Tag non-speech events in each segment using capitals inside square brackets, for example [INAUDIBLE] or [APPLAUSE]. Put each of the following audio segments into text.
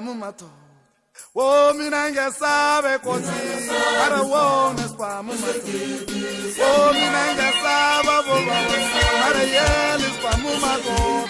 spamumato. Wo mina ngesabe kosi ara wona spamumato. Wo mina ngesaba boba ara yele spamumato.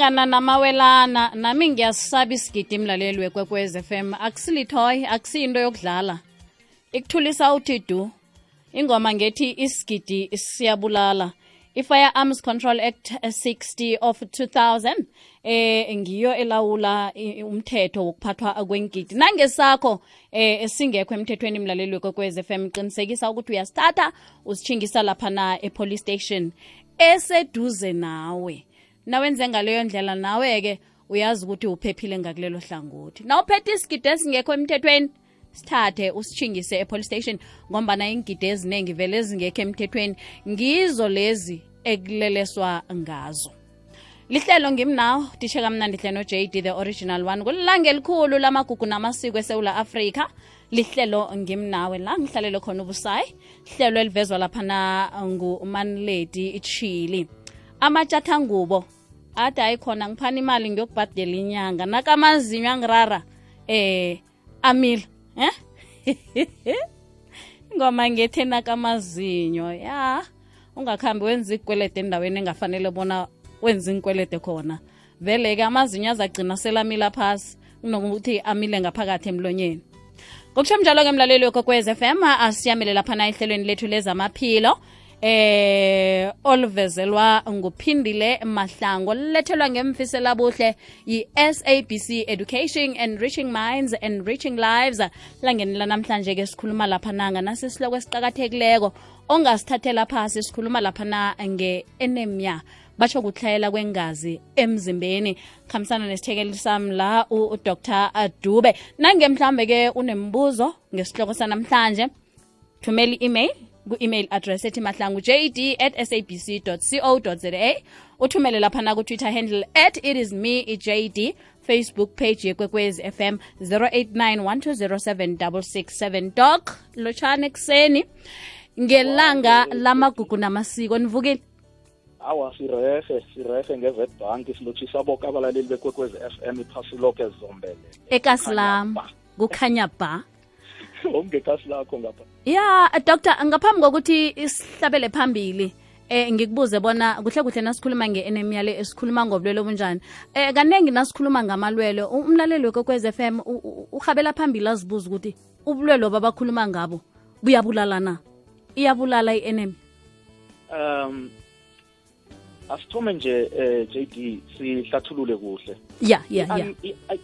Sonkingana namawelana nami ngiyasisaba isigidi mlaleli wekwekwez FM akusilithoyi akusiyinto yokudlala. Ikuthulisa uthi du ingoma ngethi isigidi siyabulala. I-firearms control act 60 of 2000 eh ngiyo elawula umthetho wokuphathwa kwengidi. Nangesakho eh singekho emthethweni mlaleli wekwekwez FM qinisekisa ukuthi uyasithatha usitshingisa laphana e-police station. Eseduze nawe nawenze ngaleyo ndlela nawe-ke uyazi ukuthi uphephile ngakulelo hlangothi. Nawuphethe isigidi esingekho emthethweni? Sithathe usitshingise e-police station ngombana iingidi eziningi vele ezingekho emthethweni ngizo lezi ekuleleswa ngazo. Lihlelo ngimnawo tishe kamnandi hle no-jd the original one. Kulilanga elikhulu lamagugu namasiko esewula afrika. Lihlelo ngimnawe la ngihlalele khona ubusayi. Hlelo elivezwa laphana ngumanledi ichili amathathangubo athi hayi khona ngiphana imali ngiyokubhadela inyanga. Nakamazinyo angirara eh amila [LAUGHS] eh ingoma ngethe nakamazinyo ya ungakhambi wenza ikwelede endaweni engafanele bona wenza inkwelede khona. Vele-ke amazinyo azagcina selamila phasi kunokuthi amile ngaphakathi emlonyeni. Ngokusho njalo-ke mlaleli wekokwez m asiyamele laphana ehlelweni lethu lezamaphilo eh oluvezelwa nguphindile mahlango lilethelwa ngemfisela buhle yi-sabc education enriching minds enriching lives. Langeni lanamhlanje ke sikhuluma laphananga nasisihloko esiqakathekileko ongasithathela phasi sikhuluma laphana nge-enemia batsho kutlhayela kwengazi emzimbeni. Khambisana nesithekeli sami la udr dube nange mhlambe-ke unembuzo ngesihloko sanamhlanje thumela i-email. Ku-email address ethi mahlangu jd at sabc co za uthumele laphana ku-twitter handle at it is me ijd facebook page yekwekwezi fm 0891207667 doc lotshana ekuseni. Ngelanga lamagugu namasiko nivukile awa sirehe sirehe bank silotshisa boke abalaleli bekwekwezi FM iphasi loke zombele ekasi lam kukhanya ba [LAUGHS] ongekasi lakho ngapha. Ya doctor ngaphambi kokuthi isihlabele phambili eh ngikubuze bona kuhle kuhle nasikhuluma nge-enemia le esikhuluma ngobulwele obunjani. Eh kaningi nasikhuluma ngamalwelo umlaleli wekokwez f m uhabela phambili azibuza ukuthi ubulwelo babakhuluma ngabo buyabulala na? Iyabulala i-enemia um asithome nje eh JD sihlathulule kuhle. Ya ya ya.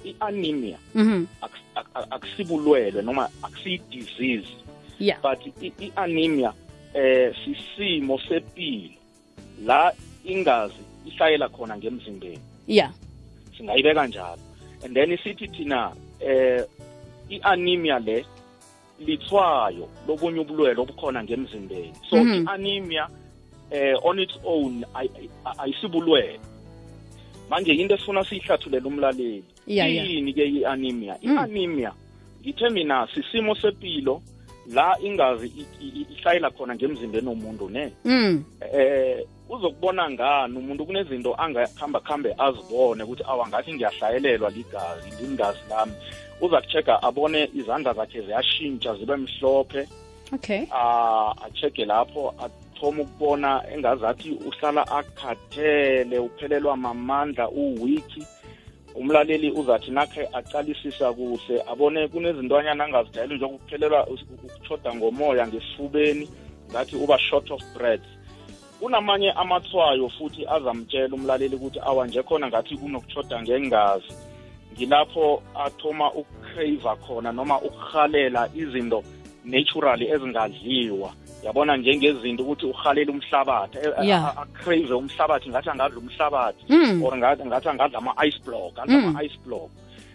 I-anemia mhm. Aks- ak- ak- akusibulwele noma akusiyi-disease ya. But i- i-anemia eh sisimo sepilo la ingazi ihlayela khona ngemzimbeni. Ya. Singayibeka njalo. And then sithi thina eh i-anemia le lithwayo lobunye ubulwele obukhona ngemzimbeni. So Mhm. i-anemia eh on its own ay- ay- ayisibulwele manje into esifuna siyihlathulele umlaleli. Ya, ya. yini ke i-anemia? Mm. i-anemia ngithe mina sisimo sepilo la ingazi i- i- ihlayela khona ngemzimbeni womuntu ne? Mm. Eh uzokubona ngani umuntu kunezinto angahamba khambe azibone ukuthi awa ngathi ngiyahlayelelwa ligazi lingazi lami. Uza kuchecka abone izandla zakhe ziyashintsha zibe mhlophe. Okay. Ah achecke lapho athoma ukubona engazathi uhlala akhathele uphelelwa mamandla uwiki umlaleli uzathi nakhe aqalisisa kuhle abone kunezintwanyana angazijayeli njengokuphelelwa ukutshoda ngomoya ngesifubeni ngathi uba short of breath. Kunamanye amathwayo futhi azamtshela umlaleli ukuthi awa nje khona ngathi kunokutshoda ngengazi ngilapho athoma ukucrave khona noma ukuhalela izinto naturally ezingadliwa. Yabona njengezinto ukuthi uhalela umhlabathi eh, Yeah. a- a- acrave umhlabathi ngathi angadla umhlabathi Mm. or ngathi ngathi angadla ama-ice block adla Mm. ama-ice block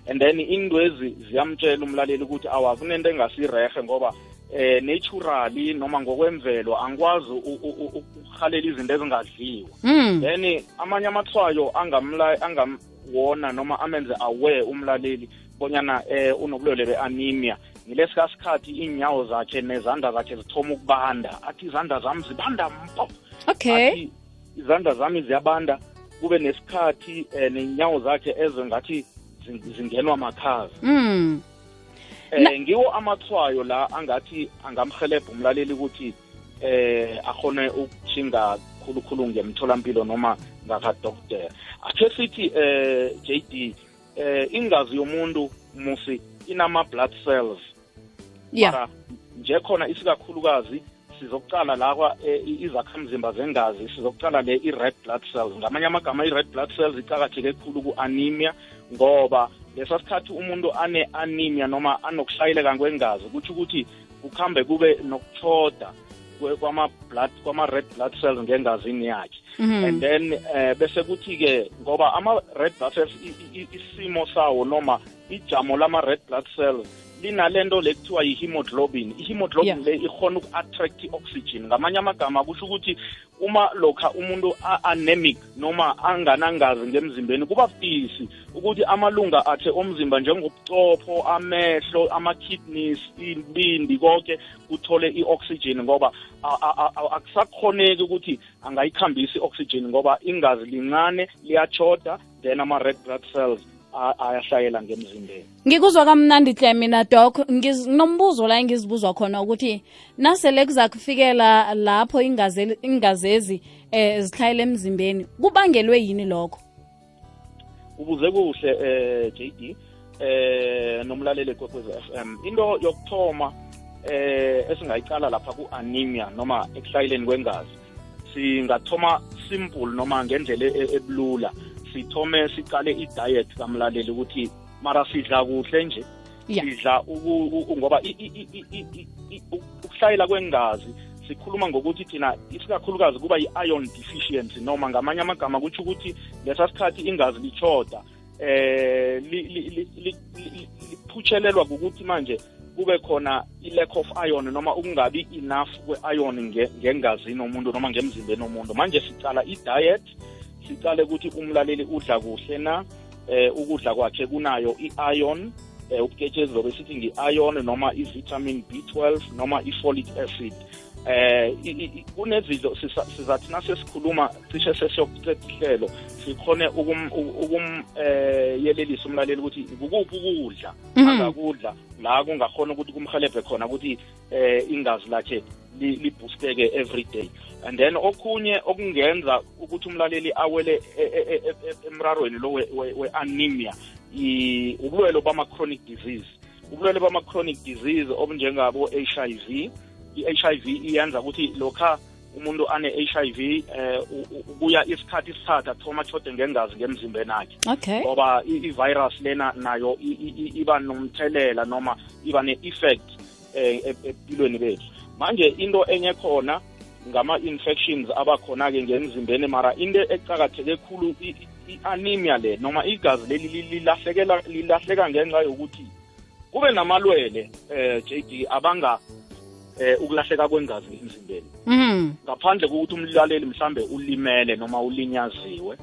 and then indwezi ziyamtshela umlaleli ukuthi awa kunento engasirehe ngoba eh naturally noma ngokwemvelo angikwazi u- u- u- ukuhalela izinto ezingadliwa mm then amanye amathwayo angamla angamwona noma amenze aware umlaleli bonyana eh unobulwele be-anemia ngilesikasikhathi iinyawo zakhe nezandla zakhe zithoma ukubanda. Athi izandla zami zibanda mpo okay. Athi izandla zami ziyabanda. Kube nesikhathi um nenyawo zakhe ezo ngathi zingenwa makhaza. Mm eh ngiwo amathwayo la angathi angamhelebha umlaleli ukuthi eh akhone ukujinga khulukhulu ngemtholampilo noma ngakadokotela akhe sithi eh JD eh ingazi yomuntu musi inama blood cells ya mara nje khona isikakhulukazi sizokuqala la kwa eh, i- izakhamzimba zengazi sizokuqala le i-red blood cells. Ngamanye amagama i-red blood cells iqakatheke kakhulu ku-anemia ngoba lesa sikhathi umuntu ane-anemia noma anokuhlayeleka kwengazi kutsho ukuthi kuhambe kube nokutshoda kwe- kwama-blood kwama-red blood cells ngengazini yakhe. And mhm then eh bese kuthi ke ngoba ama red blood cells i- i- isimo sawo noma ijamo lama red blood cells linalento lekuthiwa yi-hemoglobin. I-hemoglobin Yeah. le ikhona uku-attract i-oxygen ngamanye amagama kusho ukuthi uma lokha umuntu a-anemic noma anganangazi ngemzimbeni kuba budisi ukuthi amalunga akhe omzimba njengobuchopho amehlo ama-kidneys ibindi konke kuthole i-oxygen ngoba a- a- a- akusakhoneki ukuthi angayikhambisa i-oxygen ngoba ingazi lincane liyachoda then ama-red blood cells. A- ayahlayela ngemzimbeni. Ngikuzwa kamnandi hle mina Ngiz- nginombuzo la engizibuzwa khona ukuthi nasele kuza kufikela lapho ingaze- ingazezi eh zihlayele emzimbeni kubangelwe yini lokho? Ubuze kuhle eh JD eh nomlaleli kwekwezi FM into yokuthoma eh esingayiqala lapha ku-anemia noma ekuhlayeleni kwengazi singathoma simple noma ngendlela e- ebulula. Sithome siqale i-diet kamlaleli ukuthi mara sidla kuhle nje sidla ngoba ukuhlayela kwengazi sikhuluma ngokuthi thina isikakhulukazi kuba yi-iron deficiency noma ngamanye amagama kutsho ukuthi lesa sikhathi ingazi lichoda eh li- li- li- li- li- liphutshelelwa ukuthi manje kube khona i-lack of iron noma ukungabi enough kwe-iron nge- ngengazini womuntu noma ngemzimbeni womuntu. Manje sicala i-diet sicale ukuthi umlaleli udla kuhle na eh ukudla kwakhe kunayo i-iron eh ubuketshezi zobe sithi ngi-iron noma i-vitamin B12 noma i-folic acid eh kunezinto sizathi nasesikhuluma cishe sesiyokuqeda sikhone ukum ukum eh umlaleli ukuthi kukuphi ukudla Mhm. angakudla la kungakhona ukuthi kumhelebhe khona ukuthi eh ingazi lakhe li- liboosteke every day. And then okunye okungenza ukuthi umlaleli awele e- e- e- e- e- emrarweni lo we- we- we-anemia i- ubulwelo bama-chronic disease. Ubulwelo bama-chronic disease obunjengabo HIV i-HIV iyenza ukuthi lokha umuntu ane-HIV eh u- u- kuya isikhathi isithathu athoma athode ngengazi ngemzimbeni akhe. Okay. Ngoba i- i-virus lena nayo i- i- i- iba nomthelela noma iba ne-effect eh, e- empilweni bethu. Manje into enye khona ngama-infections abakhona-ke ngemzimbeni mara into ecakatheke khulu i-anemia le noma igazi leli lilahlekela lilahleka ngenxa yokuthi kube namalwele eh JD abanga eh ukulahleka kwengazi emzimbeni. Mhm. Ngaphandle kokuthi umlaleli mhlambe ulimele noma ulinyaziwe.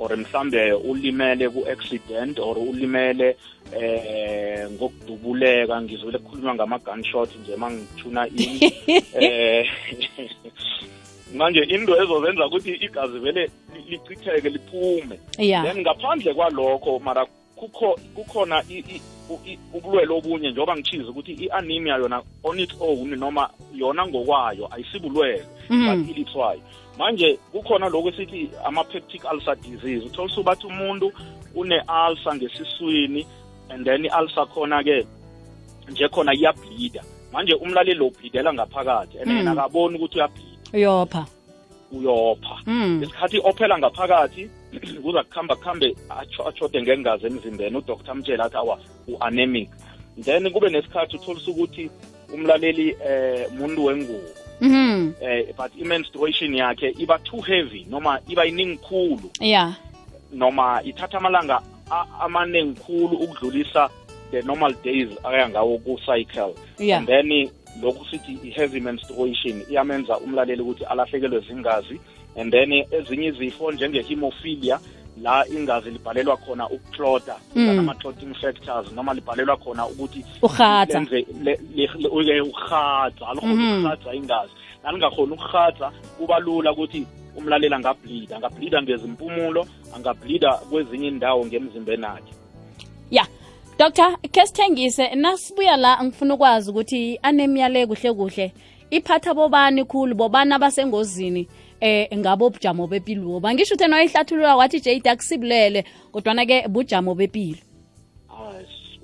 Or mhlambe ulimele ku-accident or ulimele eh ngokudubuleka ngizwele kukhulunywa ngama-gunshot nje uma ngithuna ini [LAUGHS] eh manje into ezozenza ukuthi igazi vele lichitheke liphume. Then ngaphandle kwalokho mara kukho kukhona ubulwele obunye njengoba ngichize ukuthi i-anemia yona on its own noma yona ngokwayo ayisibulwele Mhm. but ilithwayo manje kukhona lokhu esithi ama-peptic ulcer disease. Uthola bathi umuntu une-ulcer ngesiswini and then i-ulcer khona-ke nje khona iyabhlida manje umlaleli lo ubhlidela ngaphakathi and Mm. yena akaboni ukuthi uyabhlida uyopha. Uyopha. Mm isikhathi ophela ngaphakathi [CLEARS THROAT] kuza kuhamba kuhambe achode ngengazi emzimbeni. Udoktor amtshela athi awa u-anemic. Then kube nesikhathi utholisa ukuthi umlaleli eh muntu wengubo. Mhm eh but i-menstruation yakhe iba too heavy noma iba iningi khulu. Yeah. Noma ithatha amalanga a- amaningi khulu ukudlulisa the normal days aya ngawo ku-cycle. Yeah. And then lokhu sithi i-heavy menstruation iyamenza umlaleli ukuthi alahlekelwe zingazi. And then ezinye izifo njenge-hemophilia la ingazi libhalelwa khona ukuklota Mm. ama-clotting factors noma libhalelwa khona ukuthi urhatsa lenze le- le- le- uye alikhona Mhm. ukurhatsa ingazi nalingakhona ukurhatsa kuba lula ukuthi umlaleli angablida angablida ngezimpumulo angablida kwezinye indawo ngemzimbeni akhe ya doctor ke sithengise nasibuya la ngifuna ukwazi ukuthi anemiyale kuhle kuhle iphatha bobani khulu bobani abasengozini eh ngabo bujamo bepilo. Bangisho uthe noyihlathulula wathi jade akusibulele kodwana-ke bujamo bepilo.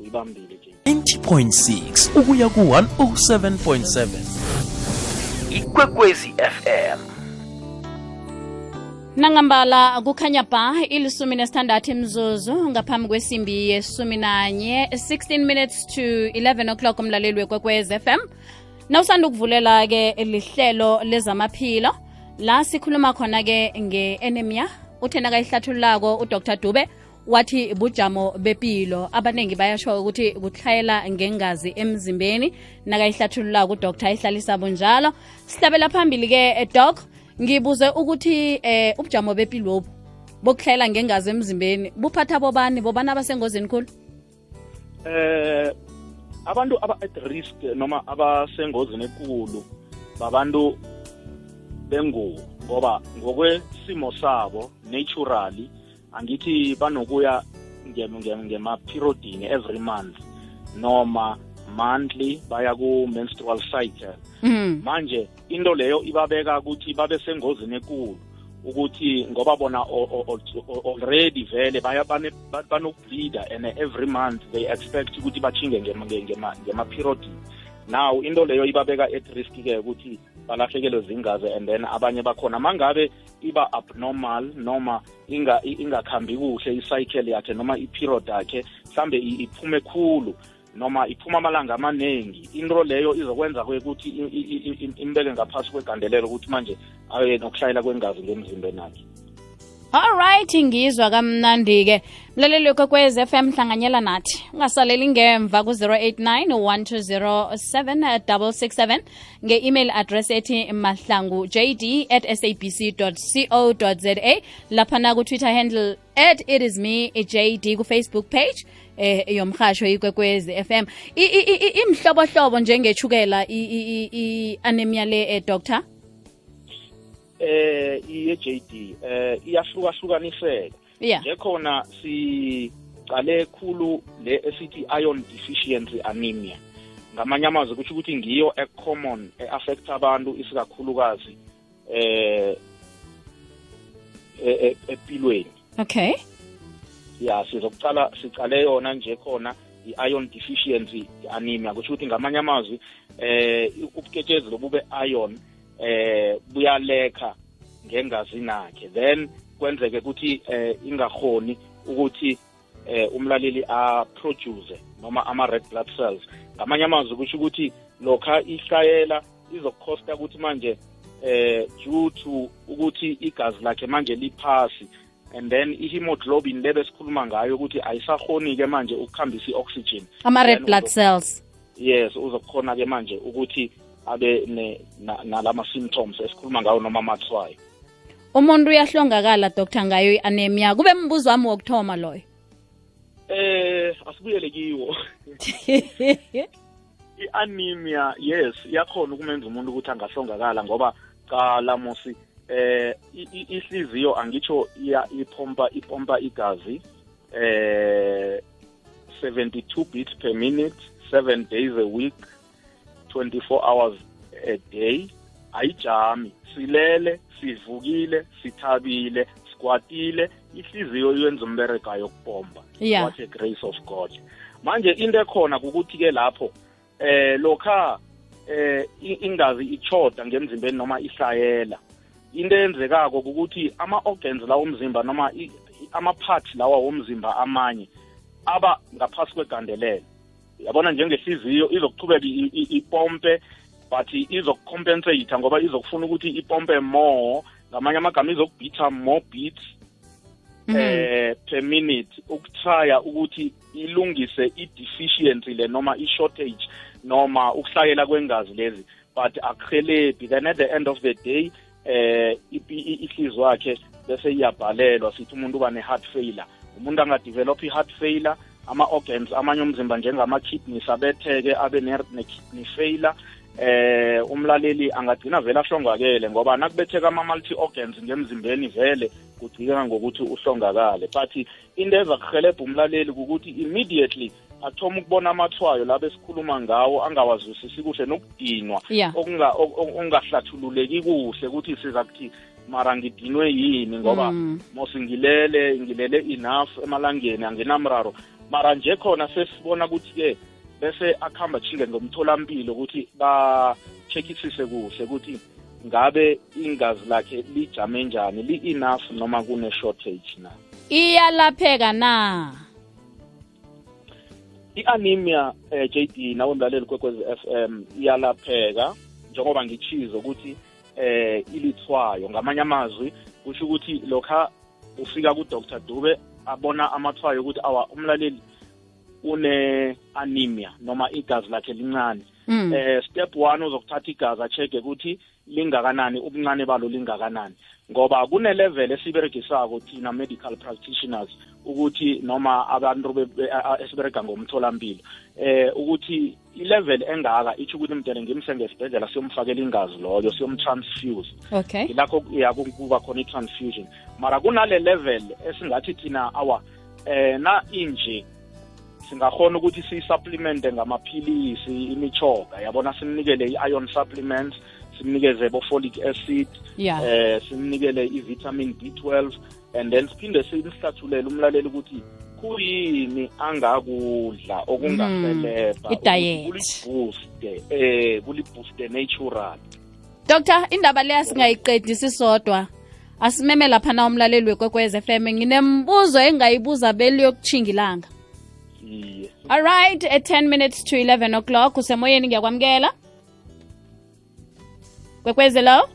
Uyibambile nje 90.6 ukuya ku-107.7 ikwekwezi fm nangambala kukhanya ba ilisumi nesithandathu imzuzu ngaphambi kwesimbi yesumi nanye 16 minutes to 11 o'clock umlaleli wekwekwez fm nawusanda ukuvulela-ke lihlelo lezamaphilo la sikhuluma khona-ke nge-anemia. Uthena nakayihlathululako udr. Dube wathi bujamo bepilo. Abaningi bayasho ukuthi kutlhayela ngengazi emzimbeni. Nakayihlathululako udr. ihlalisa bunjalo. Sihlabela phambili-ke doc ngibuze ukuthi eh ubujamo bepilo obu bokuhlayela ngengazi emzimbeni buphatha bobani? Bobani abasengozini khulu? Eh abantu aba at risk noma abasengozini ekulu babantu bengubo ngoba ngokwesimo sabo naturally angithi banokuya ngem- ngem- ngema-periodini every month noma monthly baya ku-menstrual cycle. Mhm manje into leyo ibabeka ukuthi babe sengozini enkulu ukuthi ngoba bona already vele banokubleeda and every month they expect ukuthi bachinge ngema- ngema- ngema-period now into leyo ibabeka at risk-ke ukuthi balahlekelwe zingazi and then abanye bakhona mangabe iba abnormal noma inga- i- ingakhambi kuhle i-cycle yakhe noma i-period yakhe mhlambe i- iphume khulu noma iphuma amalanga amaningi into leyo izokwenza-ke ukuthi i- i- i- i- imbeke ngaphasi kwegandelelo ukuthi manje abe nokuhlayela kwengazi ngemzimbeni akhe alright ngizwa kamnandi-ke mlaleli kwekwez fm hlanganyela nathi. Ungasaleli ngemva ku-089 1207667 nge-email address ethi mahlangu jd at sabc co za laphana ku-twitter handle at it is me jd ku-facebook page eh yomhasho ikwekwezi fm imhlobohlobo njengechukela i-anemia le eh, doctor eh iye-JD eh iyahlukahlukaniseka yeah. Nje khona siqale khulu le esithi iron deficiency anemia. Ngamanye amazwi kusho ukuthi ngiyo e-common e-affect abantu isikakhulukazi eh e- e- empilweni okay. Ya sizokucala sicale yona nje khona i-iron deficiency anemia. Kusho ukuthi ngamanye amazwi eh ubuketshezi lobube iron eh buyalekha ngengazini yakhe then kwenzeke ukuthi eh ingahoni ukuthi eh umlaleli a produce noma ama red blood cells. Ngamanye amazwi kusho ukuthi lokha ihlayela izokukhosta ukuthi manje eh due to ukuthi igazi lakhe manje liphasi and then i-hemoglobin le besikhuluma ngayo ukuthi ayisahoni-ke manje ukuhambisa i-oxygen. Ama-red blood cells. Yes uzokhona-ke manje ukuthi abe nalama-symptoms esikhuluma ngawo noma amathwayo umuntu uyahlongakala dr ngayo i-anemia. Kube mbuzo wami wokuthoma loyo. Eh asibuyele kiwo. [LAUGHS] I-anemia yes iyakhona ukumenza umuntu ukuthi angahlongakala ngoba qala mosi eh ihliziyo angitsho ipompa ipompa igazi eh 72 beats per minute 7 days a week 24 hours a day ayijami. Silele sivukile sithabile sikwatile ihliziyo yenza umbereka yokupompa Yeah. what a grace of god. Manje into ekhona kukuthi ke lapho eh lokha eh ingazi ichoda ngemzimbeni noma ihlayela. Into eyenzekako ukuthi ama-organs lawo omzimba noma ama-parts lawa womzimba amanye aba ngaphasi kwegandelelo. Yabona njengehliziyo izokuchubeka i- i- ipompe but izokucompensate ngoba izokufuna ukuthi ipompe more ngamanye amagama izokubhitha more beats eh per minute ukutrya ukuthi ilungise i-deficiency le noma i-shortage noma ukuhlayela kwengazi lezi but akuhelebhi then at the end of the day eh ipi- i- ihliziyo wakhe bese iyabhalelwa sithi umuntu uba ne-heart failure. Umuntu angadevelop i-heart failure ama-organs amanye omzimba njengama-kidneys abetheke abe ne- ne-kidney failure. Eh umlaleli angagcina vele ahlongakele ngoba nakubetheka ama-multi organs ngemzimbeni vele kugcina ngokuthi uhlongakale. But into eza kuhelebha umlaleli ukuthi immediately athoma ukubona amathwayo labe sikhuluma ngawo angawazwisisi kuhle nokudinwa. Okungahlathululeki kuhle ukuthi siza kuthi mara ngidinwe yini? Ngoba Mm. mose ngilele ngilele enough emalangeni anginamraro mara nje khona sesibona ukuthi-ke bese akuhamba chinge ngomtholampilo ukuthi ba-checkisise kuhle ukuthi ngabe ingazi lakhe lijame njani li-enough noma kune-shortage na. Iyalapheka na? I-anemia eh, JD nawe mlaleli kwekwezi FM iyalapheka njengoba ngichizo ukuthi eh ilithwayo. Ngamanye amazwi kusho ukuthi lokha ufika ku-Dr Dube abona amathwayo ukuthi awa umlaleli une anemia noma igazi lakhe lincane Mm. eh step 1 uzokuthatha igazi acheke ukuthi lingakanani ubuncane balo lingakanani ngoba kune level esiberegisako thina medical practitioners ukuthi noma abantu esiberega ngomtholampilo eh ukuthi ilevel engaka ithi ukuthi mdele ngimse ngesibhedlela siyomfakela ingazi loyo siyomtransfuse. Okay. Ilakho ya kuba khona i-transfusion. Mara kunale level esingathi thina awa eh na inje singakhona ukuthi siyi-supplemente ngamaphilisi imichoga yabona simnikele i-iron supplements simnikeze bo-folic acid Yeah. eh simnikele i-vitamin b12 and then siphinde simhlathulele umlaleli ukuthi kuyini angakudla okungaseleba kulibooste eh kulibooste natural. Doctor indaba leya singayiqedi sisodwa. Asimeme lapha na umlaleli wekwekwez FM nginembuzo engayibuza beli yokuchinga All right at 10 minutes to 11 o'clock usemoyeni ngiyakwamukela? Kwekwez lo?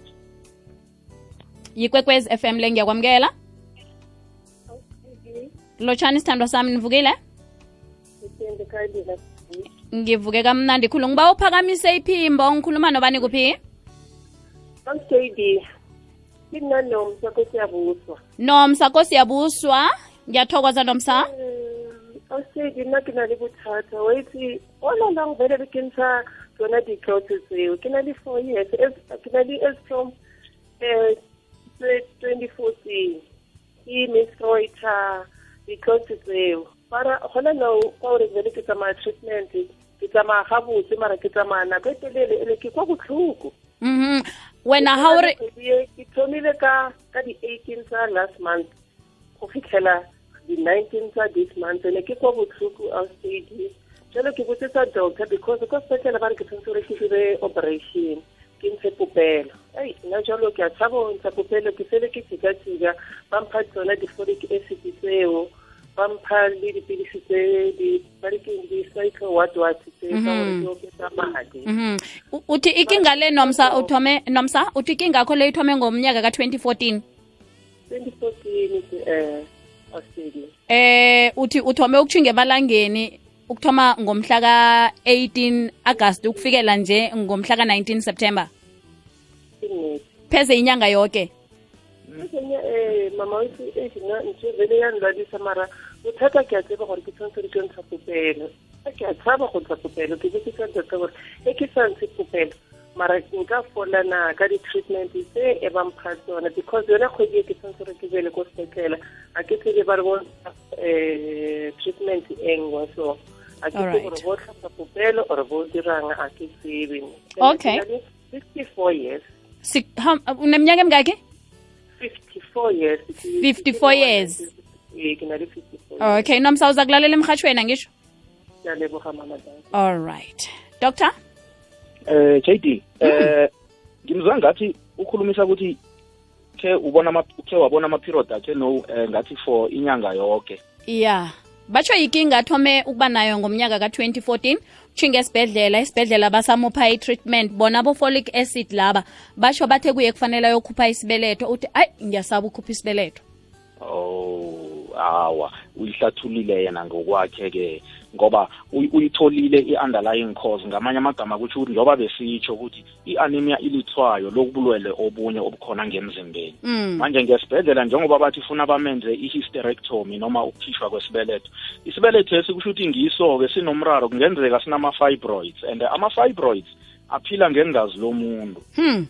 Yikwekwezi FM le ngiyakwamukela lotshani sithandwa sami nivukile? Ngivuke kamnandi khulu. Ngiba uphakamise iphimbo ngikhuluma nobani kuphi? JD mina nomsa kusiyabuswa nomsa kosiyabuswa ngiyathokoza nomsa. Awusedi nna ke na le bothata waitse all along vele be ke ntsha tsona diclots tseo ke na le four years ke na le as from um twenty fourteen. Ke menstruata diclots tseo mara gona no kwa gore vele ke tsamaya treatment ke tsamaya ga botse mara ke tsamaya nako e telele ele ke kwa botlhoko. Mhm wena ha o re e, ke thomile ka ka di-eighteen tsa last month go fitlhela di-nineteen tsa this month ene ke kwa botlhoko outstage jalo ke botsetsa doctor because ko sepetlele ba re ke tshwanetse gore ke dire operation ke ntshe popelo. Ei nna jalo ke a tshaba go ntsha popelo ke fele ke tsika-tsika ba mpha tsona di-foric acid tseo ba mpha le dipilisi tse di ba re keng di-cycle what what tse tsa gore di oketsa madi uthi ikinga le nomsa uthome nomsa uthi ikinga yakho le ithome ngomnyaka ka-2014 2014 um australia. Eh uthi uthome ukuthinga ebalangeni ukuthoma ngomhla ka-18 agasti ukufikela nje ngomhla ka-19 september? Pheze inyanga yoke? Ezenye um mama wethu e nna ntho vele ya nlwadisa mara bothata ke a tseba gore ke tshwanetse re ke ntsha popelo. Ke a tshaba go ntsha popelo ke be ke sa ntse gore e ke sa ntshe popelo mara nka folana ka di-treatment tse e bampha tsona because yone kgwedi e ke tshwanetse re ke bele ko sepetlela a ke tsebe ba re bo um treatment engwe so a ke tsebe gore bo tlhapsa popelo or bo dirang a ke tsebe. Okay. sixty-four years. Si- ha- uneminyaka emingakhi 54 years. 54 years. eh 54 okay nomsa uza kulalela emhatshweni angisho? All right. Doctor? Eh JD eh ngimzwa ngathi ukhulumisa ukuthi ke ubona ama ke wabona ama period akhe no eh, ngathi for inyanga yonke ya batsho yikinga athome ukuba nayo ngomnyaka ka-2014 utshinga esibhedlela esibhedlela basamupha i-treatment. Bona bo-folic acid laba basho bathe kuye kufanele ayokhupha isibeletho. Uthi ayi ngiyasaba ukhupha isibeletho. Oh hawa uyihlathulile yena ngokwakhe ke ngoba uy- uyitholile i-underlying cause. Ngamanye amagama kutsho ukuthi njengoba besitsho ukuthi i-anemia ilithwayo lokubulwele obunye obukhona ngemzimbeni. Mm. manje ngesibhedlela njengoba bathi funa bamenze i-hysterectomy noma ukukhishwa kwesibeletho isibeletho esi kusho ukuthi ngiso-ke sinomraro kungenzeka sinama-fibroids. And ama-fibroids aphila ngengazi lomuntu. Hmm.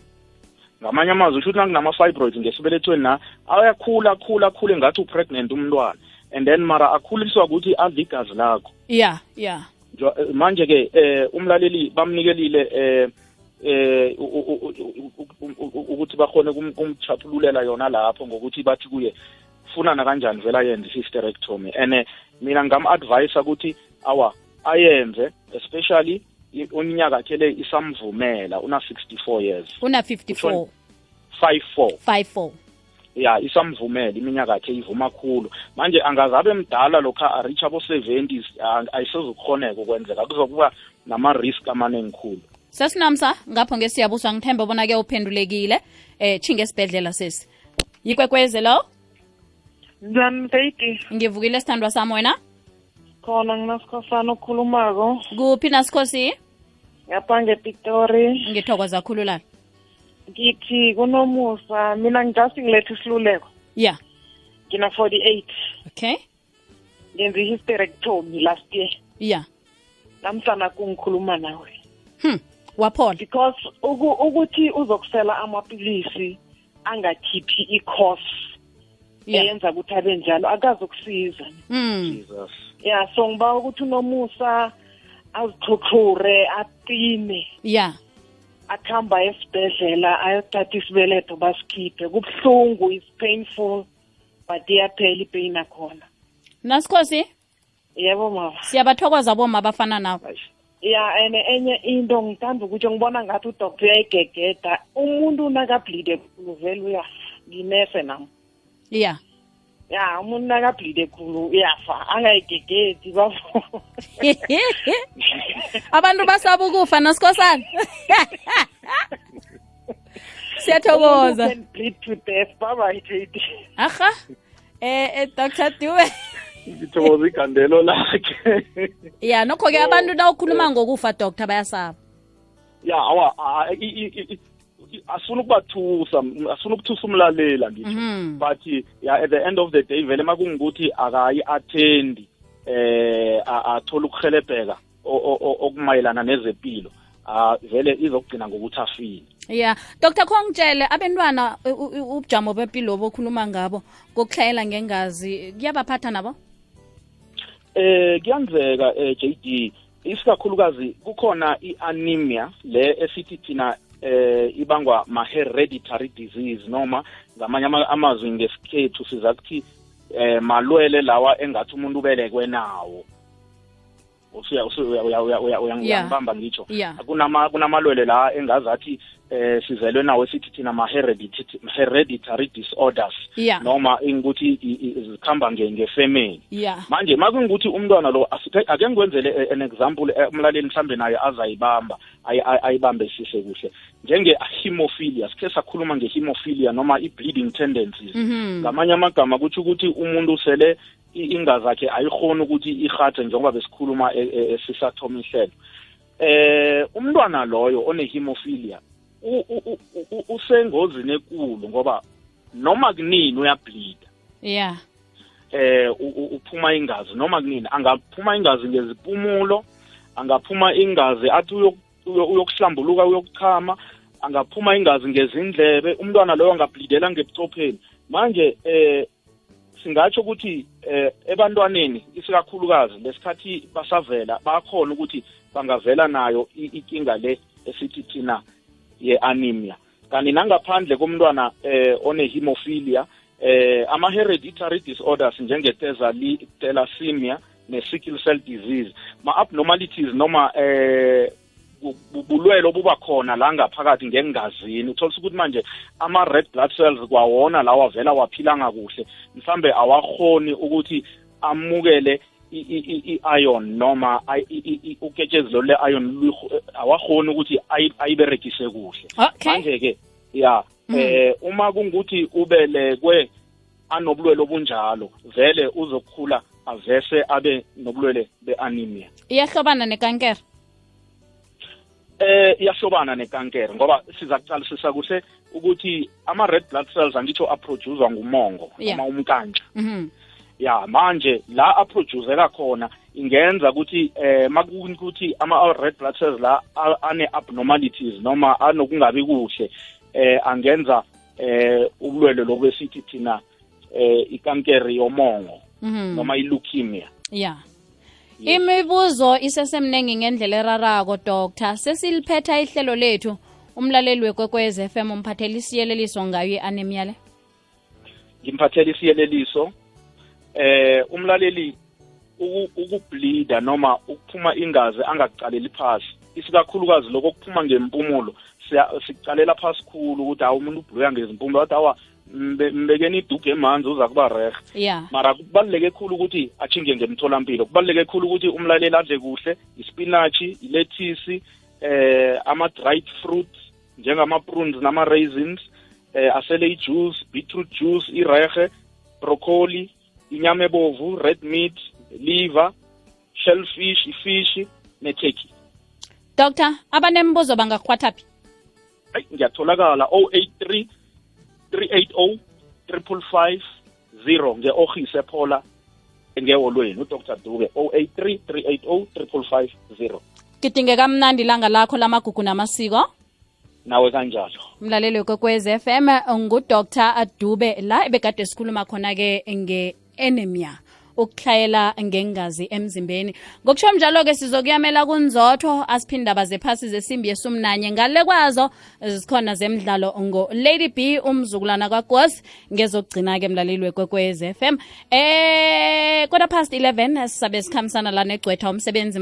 Ngamanye amazwi usho ukuthi nakunama-fibroids ngesibelethweni na ayakhula akhula akhule ngathi upregnant umntwana and then mara akhuliswa ukuthi adle igazi lakho ya ya eh, manje-ke eh umlaleli bamnikelile eh eh ukuthi bakhone kum- kumchaphululela yona lapho ngokuthi bathi kuye funana kanjani vele ayenze i-hysterectomy and eh, mina ngam-advise ukuthi awa ayenze especially iminyaka yakhe le isamvumela una-64 years. Una-54 5-4 54 ya isamvumela iminyaka yakhe ivuma khulu. Manje angazabe mdala lokha aricha abo-seventies ayisezukukhoneka ukwenzeka kuzokuba nama-risk amaningi khulu. Sesinamsa ngapho ngesiyabuswa ngithemba bona-ke uphendulekile. Eh chinge esibhedlela sesi yikwekweze lo? Njani mfeyidi ngivukile sithandwa sami wena khona nginasikhosana okhulumako. Kuphi nasikhosi? Ngapha ngepitori ngithokoza khulu lala ngithi kunomusa mina ngijust ngiletha isiluleko. Ya ngina-forty eight okay. Ngenze i-hysterectomy last year. Ya namhlana kungikhuluma nawe. Hmm waphola. Because uku, ukuthi uzokusela amapilisi angakhiphi i-course ya eyenza ukuthi abe njalo akazokusiza. Hmm. Jesus. Ya so ngiba ukuthi unomusa azixhuxhure aqine. Ya akuhamba esibhedlela ayothatha isibeletho basikhiphe. Kubuhlungu is painful but iyaphela ipain akhona nasikhosi? Yebo mama. Siyabathokoza boma abafana nawe ya and enye into ngithanda ukuthi ngibona ngathi udoktor uyayigegeda. Umuntu nakablide khulu vele uyafa nginese nam ya ya umuntu nakablide khulu uyafa angayigegedi bafo [LAUGHS] abantu basaba ukufa nasikhosana [LAUGHS] siyathokoza. Aha. Eh eh dr dube. Ngithokoza igandelo lakhe. [LAUGHS] Ya nokho-ke abantu nawukhuluma ngokufa doctor bayasaba. Ya awa asifuna ukubathusa asifuna ukuthusa umlalela ngisho. Mhm. but ya at the end of the day vele makungukuthi akayi-athendi eh athole athola ukuhelebheka okumayelana nezempilo ah vele izokugcina ngokuthi afile. Ya dr khongitshele abentwana ubujamo bempilo bokhuluma ngabo kokuhlayela ngengazi kuyabaphatha nabo? Eh kuyenzeka eh JD isikakhulukazi kukhona i-anemia le esithi thina eh ibangwa ma-hereditary disease noma ngamanye ama- amazwi ngesikhethu siza kuthi eh malwele lawa engathi umuntu ubelekwe nawo. Usuya- usuya- uya- uya- uya- uya- Yeah. uyangibamba ngitsho Yeah. kunama kunamalwele la engazathi eh sizelwe nawo sithi thina ma hereditary disorders Yeah. noma ingukuthi i- i- zikhamba nge- ngefamily yeah manje makungukuthi umntwana lo asike- ake ngikwenzele eh, an example eh, umlaleli mhlambe naye azayibamba ayi- ayi- ayibambesise kuhle njenge-hemophilia sikhe sakhuluma nge-hemophilia noma i-bleeding tendencies Mhm. ngamanye amagama kutsho ukuthi umuntu sele i- ingazi yakhe ayikhoni ukuthi ihathe njengoba besikhuluma e- e- sisathoma ihlelo. Eh umntwana loyo one-hemophilia u- u- u- u- usengozini ekulu ngoba noma kunini uyableeda yeah eh u- u- uphuma ingazi noma kunini angaphuma ingazi ngezipumulo angaphuma ingazi athi uyo- uyo- uyokuhlambuluka uyokuchama angaphuma ingazi ngezindlebe umntwana loyo angablidela ngebuchopheni. Manje eh singatsho ukuthi eh ebantwaneni isikakhulukazi lesikhathi basavela bakhona ukuthi bangavela nayo inkinga le esithi thina ye-anemia. Kanti nangaphandle komntwana eh one-hemophilia eh ama-hereditary disorders njenge-thalassemia ne-sickle cell disease ma-abnormalities noma eh bulwelo obuba khona la ngaphakathi ngengazini. Uthola ukuthi manje ama-red blood cells kwawona lawa vela waphilanga kuhle mhlambe awahoni ukuthi amukele i-iron noma ay- i- i- i- uketshezi lolu le-iron awahoni ukuthi ayi- ayiberegise kuhle. Manje-ke ya eh uma kungukuthi ubelekwe anobulwele obunjalo vele uzokhula avese abe nobulwele be-anemia. Iyahlobana nekankere. Eh iyahlobana nekankere ngoba siza kuqalisisa kuhle ukuthi ama-red blood cells angitsho aproducwa ngumongo noma umkantsha mhm. Ya manje la aproduzeka khona ingenza ukuthi eh makukuthi ama-red blood cells la a- ane-abnormalities noma anokungabi kuhle eh angenza eh ubulwele lobu esithi thina eh ikankere yomongo mhm. noma i-leukemia. Yeah. Imibuzo isesemningi ngendlela erarako doctor. Sesiliphetha ihlelo lethu. Umlaleli wekwekwez FM umphathela isiyeleliso ngayo i-anemia le. Ngimphathela isiyeleliso. Eh umlaleli uku- ukubleeda noma ukuphuma ingazi angaqaleli phasi. Isikakhulukazi lokho kuphuma ngempumulo siya- sikucalela phasi khulu ukuthi hawu umuntu ubhuluya ngezimpumulo wathi awa mbe- mbekeni iduge emanzi uza kuba yeah. Mara kubaluleke khulu ukuthi achinge ngemtholampilo. Kubaluleke khulu ukuthi umlaleli adle kuhle ispinatshi ilethisi eh ama-dried fruits njengama-prunes nama-raisins eh asele i-juice beetroot juice irehe broccoli inyama ebovu red meat liver shellfish ifishi neturkey. Doctor abanembuzo bangakhwathaphi hayi ngiyatholakala. 083 380 555 0 nge-ohisi ephola ngeholweni udr. Dube 083 380 555 gidingeka mnandi ilanga lakho lamagugu namasiko. Nawe kanjalo. Mlaleli wekwekwez FM ngudr. Dube la ebegade sikhuluma khona-ke nge-anemia ukuhlayela ngengazi emzimbeni. Ngokusho njalo-ke sizokuyamela kunzotho asiphindaba zephasi zesimbi yesumnanye. Ngale kwazo zikhona zemidlalo ngo-lady b umzukulwana kwagos ngezokugcina-ke mlaleli wekwekwez m. Eh kodwa past 11 sisabe sikhambisana la negcwetha umsebenzi